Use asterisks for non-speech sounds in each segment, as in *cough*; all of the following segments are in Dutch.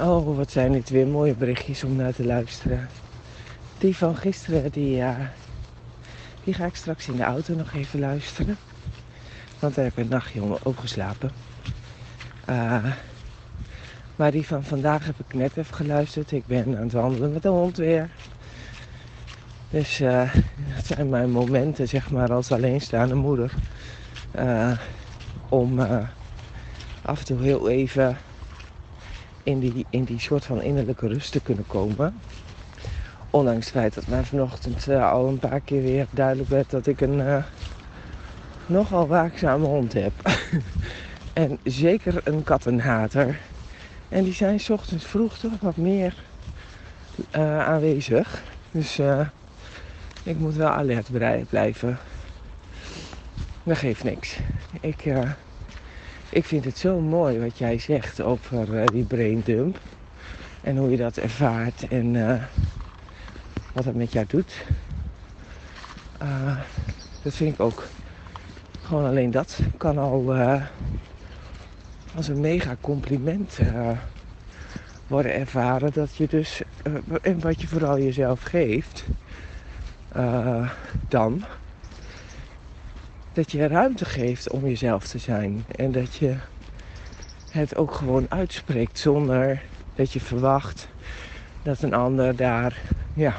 Oh, wat zijn dit weer mooie berichtjes om naar te luisteren. Die van gisteren, die, die ga ik straks in de auto nog even luisteren. Want daar heb ik een nachtje onder opgeslapen. Uh, maar die van vandaag heb ik net even geluisterd. Ik ben aan het wandelen met de hond weer. Dus uh, dat zijn mijn momenten, zeg maar, als alleenstaande moeder. Uh, om uh, af en toe heel even in die, in die soort van innerlijke rust te kunnen komen. Ondanks het feit dat mij vanochtend al een paar keer weer duidelijk werd dat ik een nogal waakzame hond heb. *laughs* en zeker een kattenhater. En die zijn s ochtends vroeg toch wat meer aanwezig. Dus ik moet wel alert blijven. Dat geeft niks. Ik, ik vind het zo mooi wat jij zegt over uh, die brain dump. En hoe je dat ervaart en uh, wat dat met jou doet. dat vind ik ook. Gewoon alleen dat kan al als een mega compliment worden ervaren. Dat je dus, en wat je vooral jezelf geeft, dan dat je ruimte geeft om jezelf te zijn. En dat je het ook gewoon uitspreekt zonder dat je verwacht dat een ander daar ja,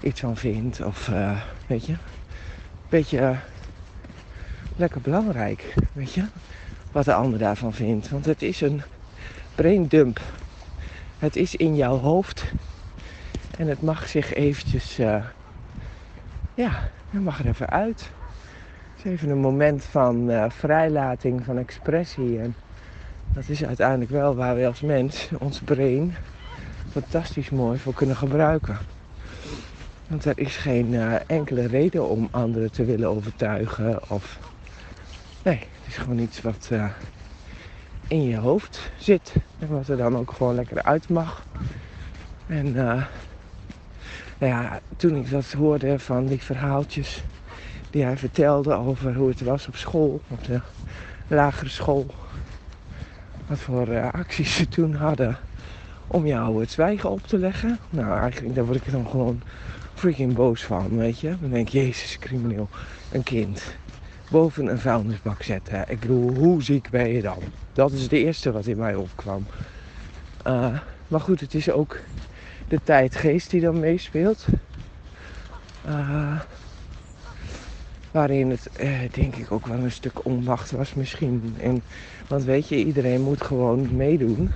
iets van vindt. Of uh, weet je, een beetje lekker belangrijk, weet je, wat de ander daarvan vindt. Want het is een brain dump. Het is in jouw hoofd en het mag zich eventjes uh, ja, dan mag er even uit. Het is even een moment van uh, vrijlating, van expressie. En dat is uiteindelijk wel waar we als mens ons brein fantastisch mooi voor kunnen gebruiken. Want er is geen uh, enkele reden om anderen te willen overtuigen. Of nee, het is gewoon iets wat uh, in je hoofd zit. En wat er dan ook gewoon lekker uit mag. En ja, toen ik dat hoorde van die verhaaltjes die hij vertelde over hoe het was op school, op de lagere school. Wat voor uh, acties ze toen hadden om jou het zwijgen op te leggen. Nou, eigenlijk daar word ik dan gewoon freaking boos van, weet je. Dan denk ik, jezus, crimineel, een kind boven een vuilnisbak zetten. Ik bedoel, hoe ziek ben je dan? Dat is het eerste wat in mij opkwam. Uh, maar goed, het is ook de tijdgeest die dan meespeelt. Uh, waarin het uh, denk ik ook wel een stuk onmacht was misschien. En, want weet je, iedereen moet gewoon meedoen.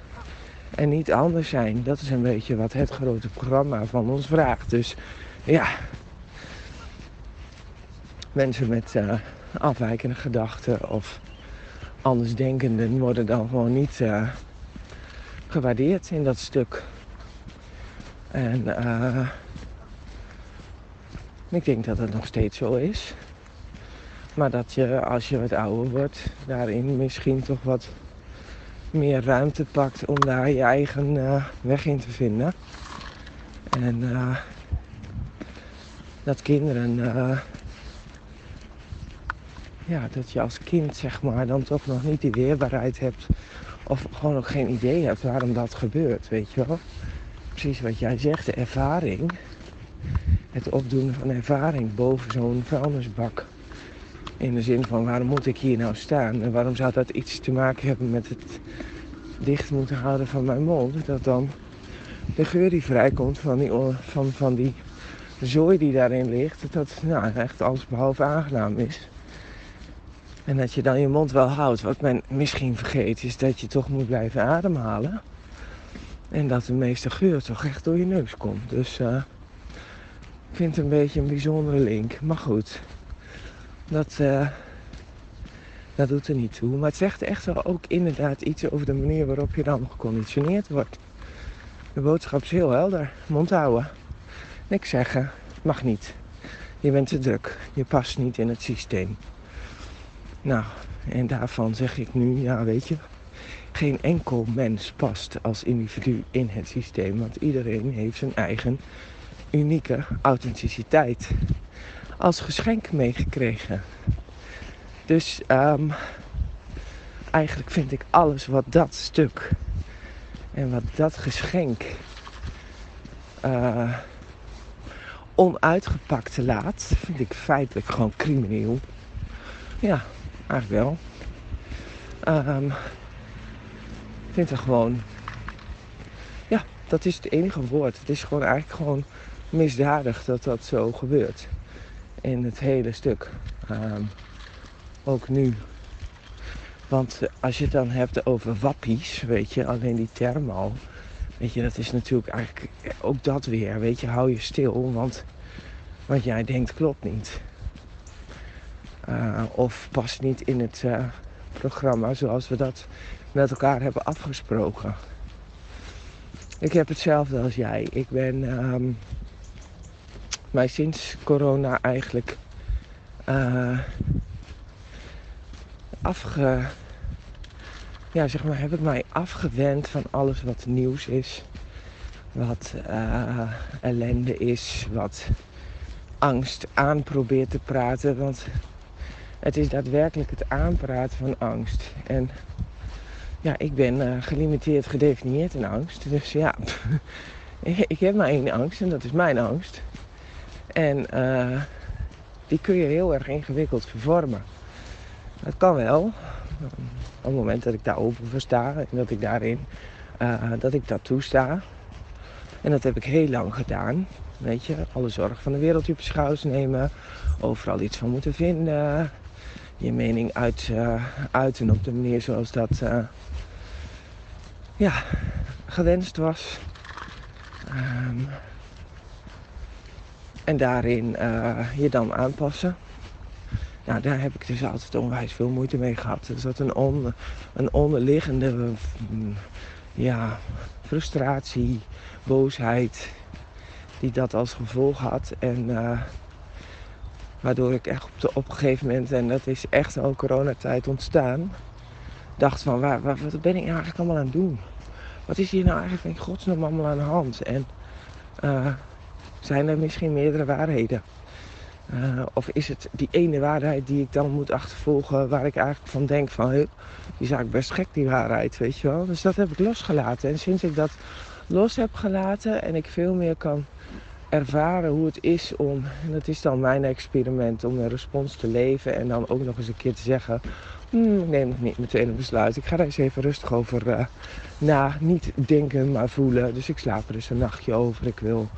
En niet anders zijn. Dat is een beetje wat het grote programma van ons vraagt. Dus ja, mensen met uh, afwijkende gedachten of andersdenkenden worden dan gewoon niet gewaardeerd in dat stuk. En ik denk dat het nog steeds zo is. Maar dat je als je wat ouder wordt, daarin misschien toch wat meer ruimte pakt om daar je eigen uh, weg in te vinden. En uh, dat kinderen, ja, dat je als kind zeg maar dan toch nog niet die weerbaarheid hebt. Of gewoon ook geen idee hebt waarom dat gebeurt, weet je wel precies wat jij zegt, de ervaring. Het opdoen van ervaring boven zo'n vuilnisbak. In de zin van waarom moet ik hier nou staan? En waarom zou dat iets te maken hebben met het dicht moeten houden van mijn mond? Dat dan de geur die vrijkomt van die, van, van die zooi die daarin ligt, dat nou, echt alles behalve aangenaam is. En dat je dan je mond wel houdt. Wat men misschien vergeet is dat je toch moet blijven ademhalen. En dat de meeste geur toch echt door je neus komt. Dus uh, ik vind het een beetje een bijzondere link. Maar goed, dat, uh, dat doet er niet toe. Maar het zegt echt wel ook inderdaad iets over de manier waarop je dan geconditioneerd wordt. De boodschap is heel helder. Mond houden. Niks zeggen. Mag niet. Je bent te druk. Je past niet in het systeem. Nou, en daarvan zeg ik nu, ja weet je, geen enkel mens past als individu in het systeem. Want iedereen heeft zijn eigen unieke authenticiteit als geschenk meegekregen. Dus um, eigenlijk vind ik alles wat dat stuk En wat dat geschenk uh, onuitgepakt laat, vind ik feitelijk gewoon crimineel. Ja, eigenlijk wel. Um, ik vind het gewoon. Ja, dat is het enige woord. Het is gewoon eigenlijk gewoon misdadig dat dat zo gebeurt. In het hele stuk. Um, ook nu. Want als je het dan hebt over wappies, weet je, alleen die term. Weet je, dat is natuurlijk eigenlijk ook dat weer. Weet je, hou je stil, want wat jij denkt klopt niet. Uh, of past niet in het uh, programma zoals we dat met elkaar hebben afgesproken. Ik heb hetzelfde als jij. Ik ben um, mij sinds corona eigenlijk uh. Ja, zeg maar, heb ik mij afgewend van alles wat nieuws is. Wat uh, ellende is. Wat angst aan probeert te praten. Want het is daadwerkelijk het aanpraten van angst. En ja, ik ben uh, gelimiteerd gedefinieerd in angst. Dus ja, *laughs* ik heb maar één angst en dat is mijn angst. En uh, die kun je heel erg ingewikkeld vervormen. Dat kan wel. Op het moment dat ik daar open sta en dat ik daarin, uh, dat ik dat toesta. En dat heb ik heel lang gedaan. Weet je, alle zorg van de wereld op je schouders nemen. Overal iets van moeten vinden. Je mening uit, uh, uiten op de manier zoals dat ja, gewenst was. Um, en daarin uh, je dan aanpassen. Nou, daar heb ik dus altijd onwijs veel moeite mee gehad. Er zat een, on, een onderliggende ja, frustratie, boosheid, die dat als gevolg had. En uh, waardoor ik echt op, de, op een gegeven moment, en dat is echt al coronatijd ontstaan, dacht van waar, wat ben ik nou eigenlijk allemaal aan het doen? Wat is hier nou eigenlijk in godsnaam allemaal aan de hand? En uh, zijn er misschien meerdere waarheden? Uh, of is het die ene waarheid die ik dan moet achtervolgen, waar ik eigenlijk van denk van, die is eigenlijk best gek die waarheid, weet je wel. Dus dat heb ik losgelaten. En sinds ik dat los heb gelaten en ik veel meer kan ervaren hoe het is om, en dat is dan mijn experiment, om een respons te leven en dan ook nog eens een keer te zeggen, hmm, ik neem nog niet meteen een besluit. Ik ga daar eens even rustig over uh, na, niet denken, maar voelen. Dus ik slaap er dus een nachtje over. Ik wil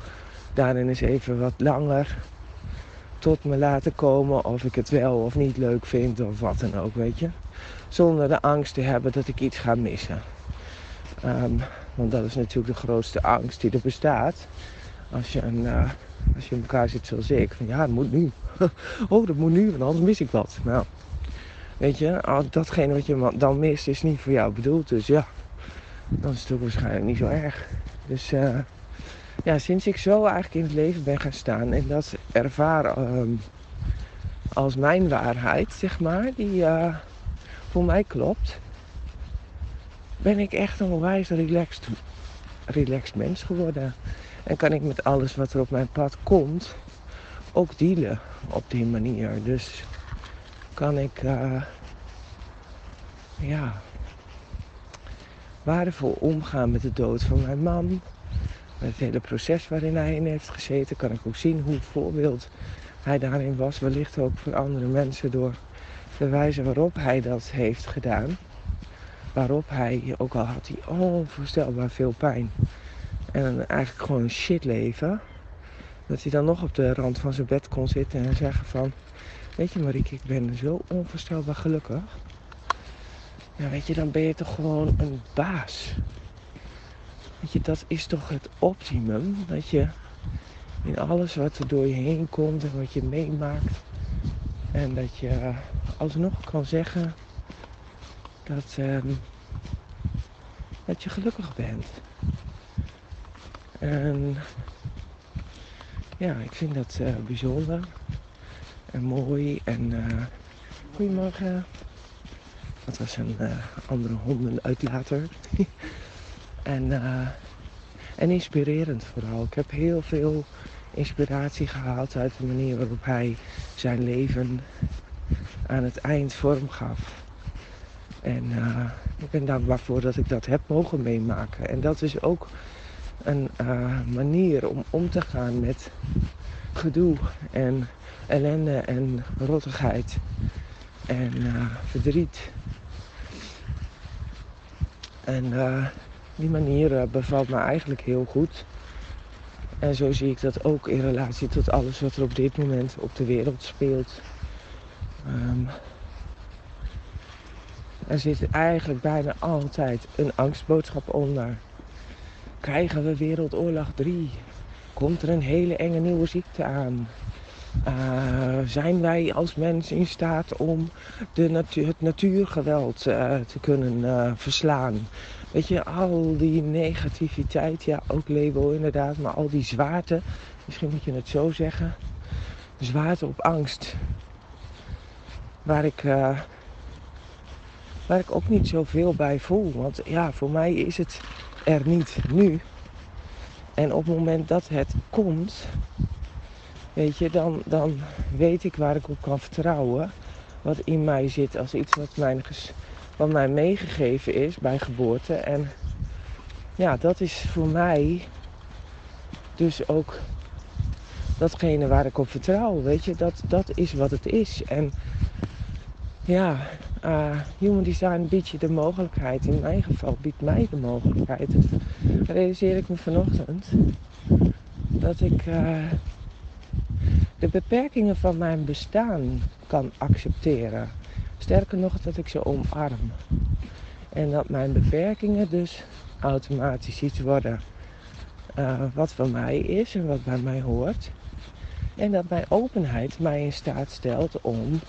daarin eens even wat langer tot me laten komen of ik het wel of niet leuk vind of wat dan ook, weet je. Zonder de angst te hebben dat ik iets ga missen. Um, want dat is natuurlijk de grootste angst die er bestaat. Als je, een, uh, als je in elkaar zit zoals ik. Van ja, dat moet nu. *laughs* oh, dat moet nu, want anders mis ik wat. Nou, weet je, datgene wat je dan mist is niet voor jou bedoeld. Dus ja, dan is het ook waarschijnlijk niet zo erg. Dus uh, ja, sinds ik zo eigenlijk in het leven ben gaan staan en dat ervaren um, als mijn waarheid, zeg maar, die uh, voor mij klopt, ben ik echt een onwijs relaxed, relaxed mens geworden. En kan ik met alles wat er op mijn pad komt ook dealen op die manier. Dus kan ik uh, ja, waardevol omgaan met de dood van mijn man. Het hele proces waarin hij in heeft gezeten, kan ik ook zien hoe voorbeeld hij daarin was. Wellicht ook voor andere mensen door de wijze waarop hij dat heeft gedaan. Waarop hij, ook al had hij onvoorstelbaar veel pijn. En eigenlijk gewoon een shit leven. Dat hij dan nog op de rand van zijn bed kon zitten en zeggen van... Weet je Marieke, ik ben zo onvoorstelbaar gelukkig. Ja, weet je, dan ben je toch gewoon een baas. Weet dat is toch het optimum. Dat je in alles wat er door je heen komt en wat je meemaakt. En dat je alsnog kan zeggen dat, um, dat je gelukkig bent. En ja, ik vind dat uh, bijzonder en mooi. En uh, goedemorgen. Dat was een uh, andere hondenuitlater. *laughs* en, en inspirerend vooral. Ik heb heel veel inspiratie gehaald uit de manier waarop hij zijn leven aan het eind vorm gaf. En uh, ik ben dankbaar voor dat ik dat heb mogen meemaken. En dat is ook een uh, manier om om te gaan met gedoe en ellende en rottigheid en verdriet. En die manier bevalt me eigenlijk heel goed. En zo zie ik dat ook in relatie tot alles wat er op dit moment op de wereld speelt. Um, er zit eigenlijk bijna altijd een angstboodschap onder. Krijgen we Wereldoorlog 3? Komt er een hele enge nieuwe ziekte aan? Uh, zijn wij als mens in staat om de het natuurgeweld uh, te kunnen uh, verslaan? Weet je, al die negativiteit, ja, ook label inderdaad, maar al die zwaarte, misschien moet je het zo zeggen, zwaarte op angst. Waar ik, waar ik ook niet zoveel bij voel. Want ja, voor mij is het er niet nu. En op het moment dat het komt, weet je, dan, dan weet ik waar ik op kan vertrouwen. Wat in mij zit als iets wat mijn mij meegegeven is bij geboorte. En ja, dat is voor mij dus ook datgene waar ik op vertrouw. Weet je, dat, dat is wat het is. En ja, uh, Human Design biedt je de mogelijkheid. In mijn geval biedt mij de mogelijkheid. Realiseer ik me vanochtend. Dat ik uh, de beperkingen van mijn bestaan kan accepteren. Sterker nog, dat ik ze omarm. En dat mijn beperkingen dus automatisch iets worden uh, wat van mij is en wat bij mij hoort. En dat mijn openheid mij in staat stelt om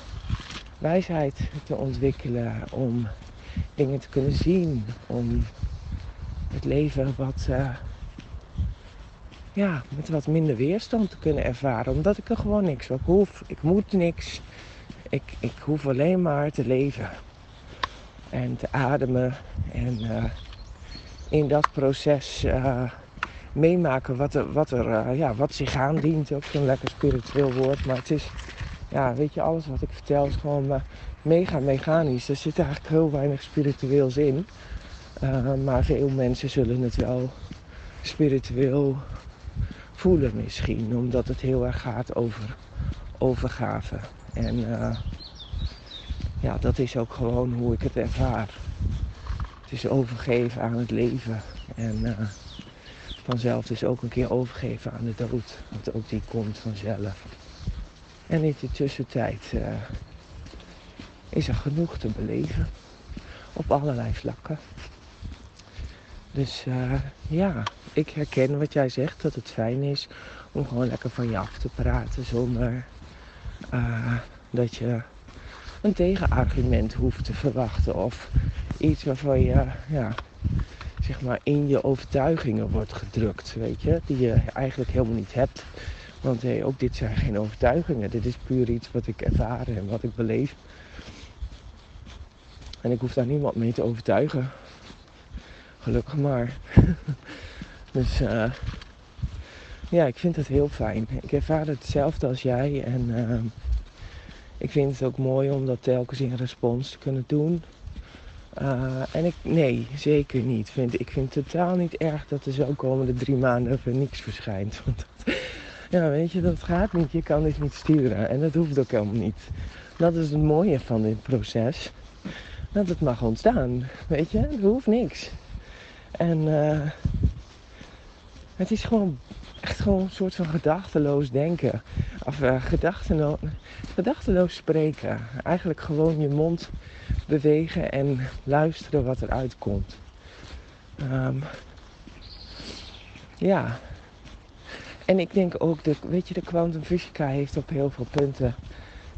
wijsheid te ontwikkelen, om dingen te kunnen zien, om het leven wat, uh, ja, met wat minder weerstand te kunnen ervaren. Omdat ik er gewoon niks op hoef. Ik moet niks. Ik, ik hoef alleen maar te leven en te ademen en uh, in dat proces uh, meemaken wat er, wat, er uh, ja, wat zich aandient. Ook zo'n lekker spiritueel woord, maar het is, ja, weet je, alles wat ik vertel is gewoon mega mechanisch. Er zit eigenlijk heel weinig spiritueels in, maar veel mensen zullen het wel spiritueel voelen misschien, omdat het heel erg gaat over overgave. En uh, ja, dat is ook gewoon hoe ik het ervaar. Het is overgeven aan het leven. En uh, vanzelf is ook een keer overgeven aan de dood. Want ook die komt vanzelf. En in de tussentijd uh, is er genoeg te beleven. Op allerlei vlakken. Dus uh, ja, ik herken wat jij zegt. Dat het fijn is om gewoon lekker van je af te praten. Zonder uh, dat je een tegenargument hoeft te verwachten. Of iets waarvan je ja, zeg maar in je overtuigingen wordt gedrukt. Weet je, die je eigenlijk helemaal niet hebt. Want hey, ook dit zijn geen overtuigingen. Dit is puur iets wat ik ervaar en wat ik beleef. En ik hoef daar niemand mee te overtuigen. Gelukkig maar. *laughs* dus uh, ja, ik vind het heel fijn. Ik ervaar hetzelfde als jij. En uh, ik vind het ook mooi om dat telkens in respons te kunnen doen. Uh, en ik, nee, zeker niet. Vind, ik vind het totaal niet erg dat er zo komende drie maanden even niks verschijnt. *laughs* Want ja, weet je, dat gaat niet. Je kan dit niet sturen. En dat hoeft ook helemaal niet. Dat is het mooie van dit proces. Dat het mag ontstaan. Weet je, er hoeft niks. En uh, het is gewoon echt gewoon een soort van gedachteloos denken. Of uh, gedachteloos, gedachteloos spreken. Eigenlijk gewoon je mond bewegen en luisteren wat eruit komt. Um, ja. En ik denk ook, de, weet je, de kwantumfysica heeft op heel veel punten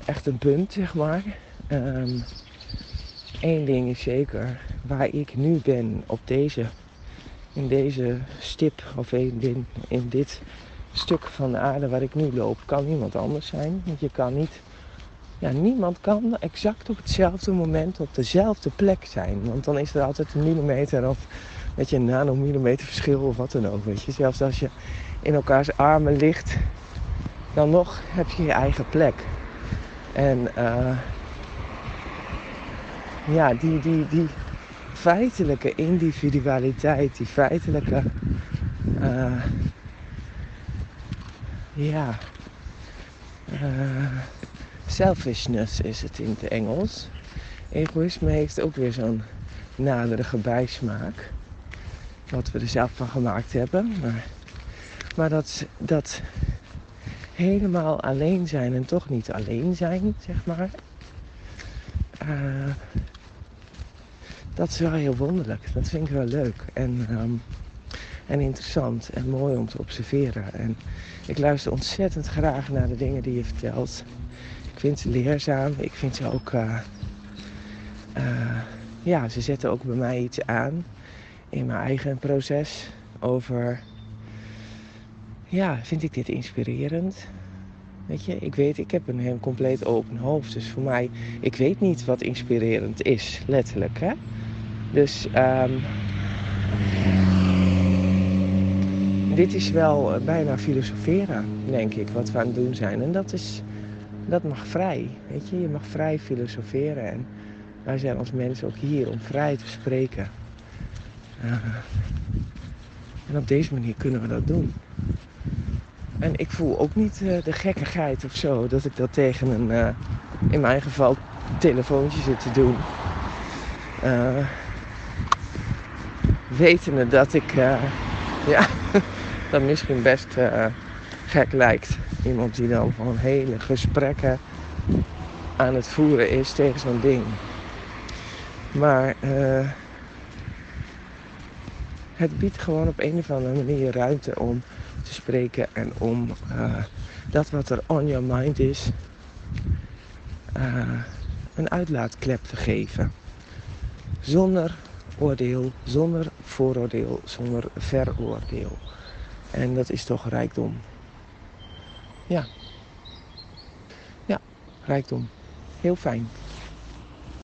echt een punt, zeg maar. Um, Eén ding is zeker, waar ik nu ben op deze in deze stip of in, in dit stuk van de aarde waar ik nu loop, kan niemand anders zijn. Want je kan niet, ja, niemand kan exact op hetzelfde moment op dezelfde plek zijn. Want dan is er altijd een millimeter of weet je, een nanomillimeter verschil of wat dan ook. Weet je. Zelfs als je in elkaars armen ligt, dan nog heb je je eigen plek. En uh, ja, die, die, die feitelijke individualiteit, die feitelijke, uh, ja, uh, selfishness is het in het Engels. Egoïsme heeft ook weer zo'n naderige bijsmaak. Wat we er zelf van gemaakt hebben. Maar, maar dat, dat helemaal alleen zijn en toch niet alleen zijn, zeg maar. Uh, dat is wel heel wonderlijk. Dat vind ik wel leuk. En, um, en interessant en mooi om te observeren. En ik luister ontzettend graag naar de dingen die je vertelt. Ik vind ze leerzaam. Ik vind ze ook. Uh, uh, ja, ze zetten ook bij mij iets aan in mijn eigen proces over. Ja, vind ik dit inspirerend? Weet je, ik weet, ik heb een compleet open hoofd. Dus voor mij, ik weet niet wat inspirerend is, letterlijk. Hè? Dus um, dit is wel eh, bijna filosoferen, denk ik, wat we aan het doen zijn. En dat, is, dat mag vrij. Weet je, je mag vrij filosoferen. En wij zijn als mensen ook hier om vrij te spreken. Uh, en op deze manier kunnen we dat doen. En ik voel ook niet uh, de gekkigheid of zo dat ik dat tegen een, in mijn geval, telefoontje zit te doen. Uh, wetende dat ik, ja, *laughs* dat misschien best gek lijkt. Iemand die dan gewoon hele gesprekken aan het voeren is tegen zo'n ding. Maar het biedt gewoon op een of andere manier ruimte om te spreken en om uh, dat wat er on your mind is, uh, een uitlaatklep te geven. Zonder oordeel, zonder vooroordeel, zonder veroordeel. En dat is toch rijkdom. Ja. Ja, rijkdom. Heel fijn.